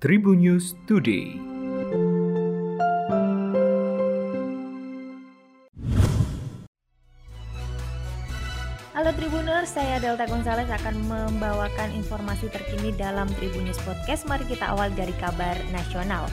Tribun News Today. Halo Tribuners, saya Delta Gonzales akan membawakan informasi terkini dalam Tribun News Podcast. Mari kita awal dari kabar nasional.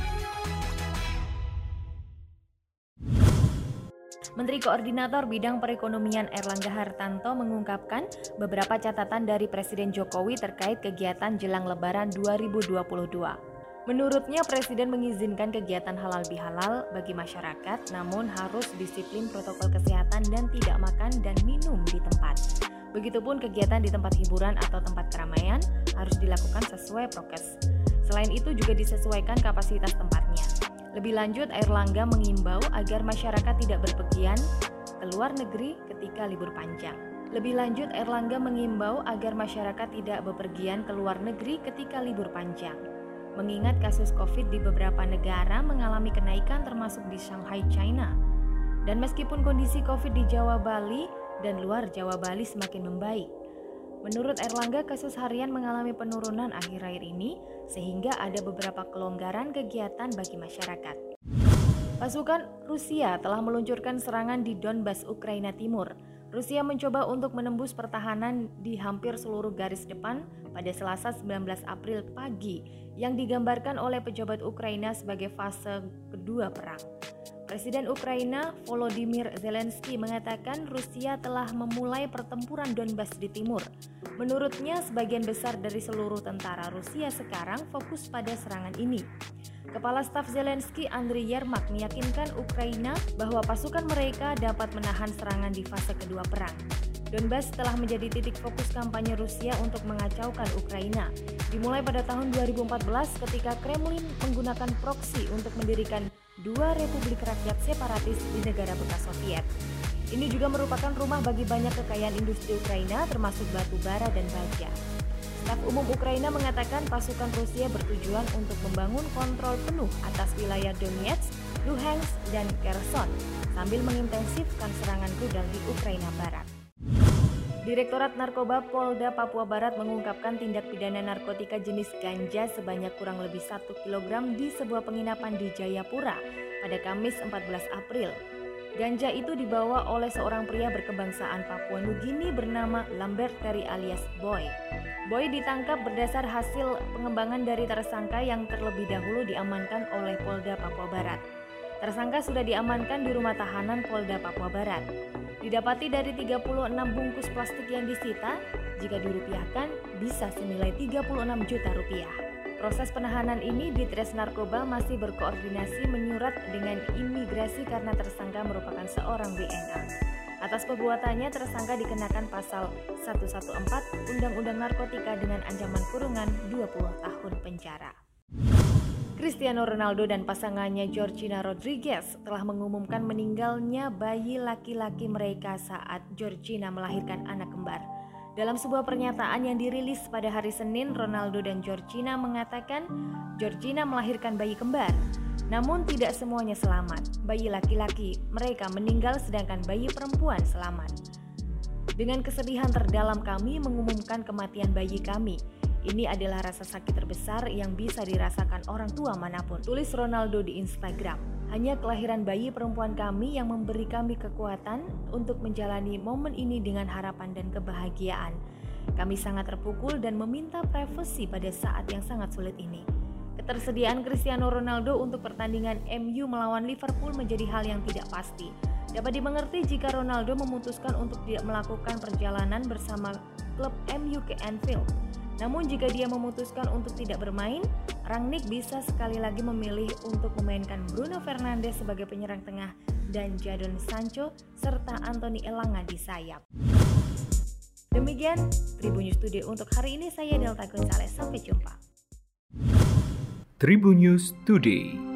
Menteri Koordinator Bidang Perekonomian Erlangga Hartanto mengungkapkan beberapa catatan dari Presiden Jokowi terkait kegiatan jelang Lebaran 2022. Menurutnya Presiden mengizinkan kegiatan halal bihalal bagi masyarakat namun harus disiplin protokol kesehatan dan tidak makan dan minum di tempat. Begitupun kegiatan di tempat hiburan atau tempat keramaian harus dilakukan sesuai prokes. Selain itu juga disesuaikan kapasitas tempatnya. Lebih lanjut, Airlangga mengimbau agar masyarakat tidak berpergian ke luar negeri ketika libur panjang. Lebih lanjut, Erlangga mengimbau agar masyarakat tidak bepergian ke luar negeri ketika libur panjang. Mengingat kasus COVID di beberapa negara mengalami kenaikan termasuk di Shanghai, China. Dan meskipun kondisi COVID di Jawa Bali dan luar Jawa Bali semakin membaik, Menurut Erlangga, kasus harian mengalami penurunan akhir-akhir ini sehingga ada beberapa kelonggaran kegiatan bagi masyarakat. Pasukan Rusia telah meluncurkan serangan di Donbas, Ukraina Timur. Rusia mencoba untuk menembus pertahanan di hampir seluruh garis depan pada Selasa 19 April pagi yang digambarkan oleh pejabat Ukraina sebagai fase kedua perang. Presiden Ukraina Volodymyr Zelensky mengatakan Rusia telah memulai pertempuran Donbas di timur. Menurutnya, sebagian besar dari seluruh tentara Rusia sekarang fokus pada serangan ini. Kepala Staf Zelensky Andriy Yermak meyakinkan Ukraina bahwa pasukan mereka dapat menahan serangan di fase kedua perang. Donbas telah menjadi titik fokus kampanye Rusia untuk mengacaukan Ukraina. Dimulai pada tahun 2014 ketika Kremlin menggunakan proksi untuk mendirikan dua republik rakyat separatis di negara bekas Soviet. Ini juga merupakan rumah bagi banyak kekayaan industri Ukraina termasuk batu bara dan baja. Staf Umum Ukraina mengatakan pasukan Rusia bertujuan untuk membangun kontrol penuh atas wilayah Donetsk, Luhansk, dan Kherson sambil mengintensifkan serangan rudal di Ukraina Barat. Direktorat Narkoba Polda Papua Barat mengungkapkan tindak pidana narkotika jenis ganja sebanyak kurang lebih 1 kg di sebuah penginapan di Jayapura pada Kamis 14 April. Ganja itu dibawa oleh seorang pria berkebangsaan Papua Nugini bernama Lambert Terry alias Boy. Boy ditangkap berdasar hasil pengembangan dari tersangka yang terlebih dahulu diamankan oleh Polda Papua Barat. Tersangka sudah diamankan di rumah tahanan Polda Papua Barat. Didapati dari 36 bungkus plastik yang disita, jika dirupiahkan bisa senilai 36 juta rupiah. Proses penahanan ini di Tres Narkoba masih berkoordinasi menyurat dengan imigrasi karena tersangka merupakan seorang WNA. Atas perbuatannya tersangka dikenakan pasal 114 Undang-Undang Narkotika dengan ancaman kurungan 20 tahun penjara. Cristiano Ronaldo dan pasangannya Georgina Rodriguez telah mengumumkan meninggalnya bayi laki-laki mereka saat Georgina melahirkan anak kembar. Dalam sebuah pernyataan yang dirilis pada hari Senin, Ronaldo dan Georgina mengatakan Georgina melahirkan bayi kembar. Namun tidak semuanya selamat. Bayi laki-laki mereka meninggal sedangkan bayi perempuan selamat. Dengan kesedihan terdalam kami mengumumkan kematian bayi kami. Ini adalah rasa sakit terbesar yang bisa dirasakan orang tua mana pun. Tulis Ronaldo di Instagram. Hanya kelahiran bayi perempuan kami yang memberi kami kekuatan untuk menjalani momen ini dengan harapan dan kebahagiaan. Kami sangat terpukul dan meminta privasi pada saat yang sangat sulit ini. Ketersediaan Cristiano Ronaldo untuk pertandingan MU melawan Liverpool menjadi hal yang tidak pasti. Dapat dimengerti jika Ronaldo memutuskan untuk tidak melakukan perjalanan bersama klub MU ke Anfield. Namun jika dia memutuskan untuk tidak bermain, Rangnick bisa sekali lagi memilih untuk memainkan Bruno Fernandes sebagai penyerang tengah dan Jadon Sancho serta Anthony Elanga di sayap. Demikian Tribun News Today untuk hari ini saya Delta Gonzalez. Sampai jumpa. Tribun News Today.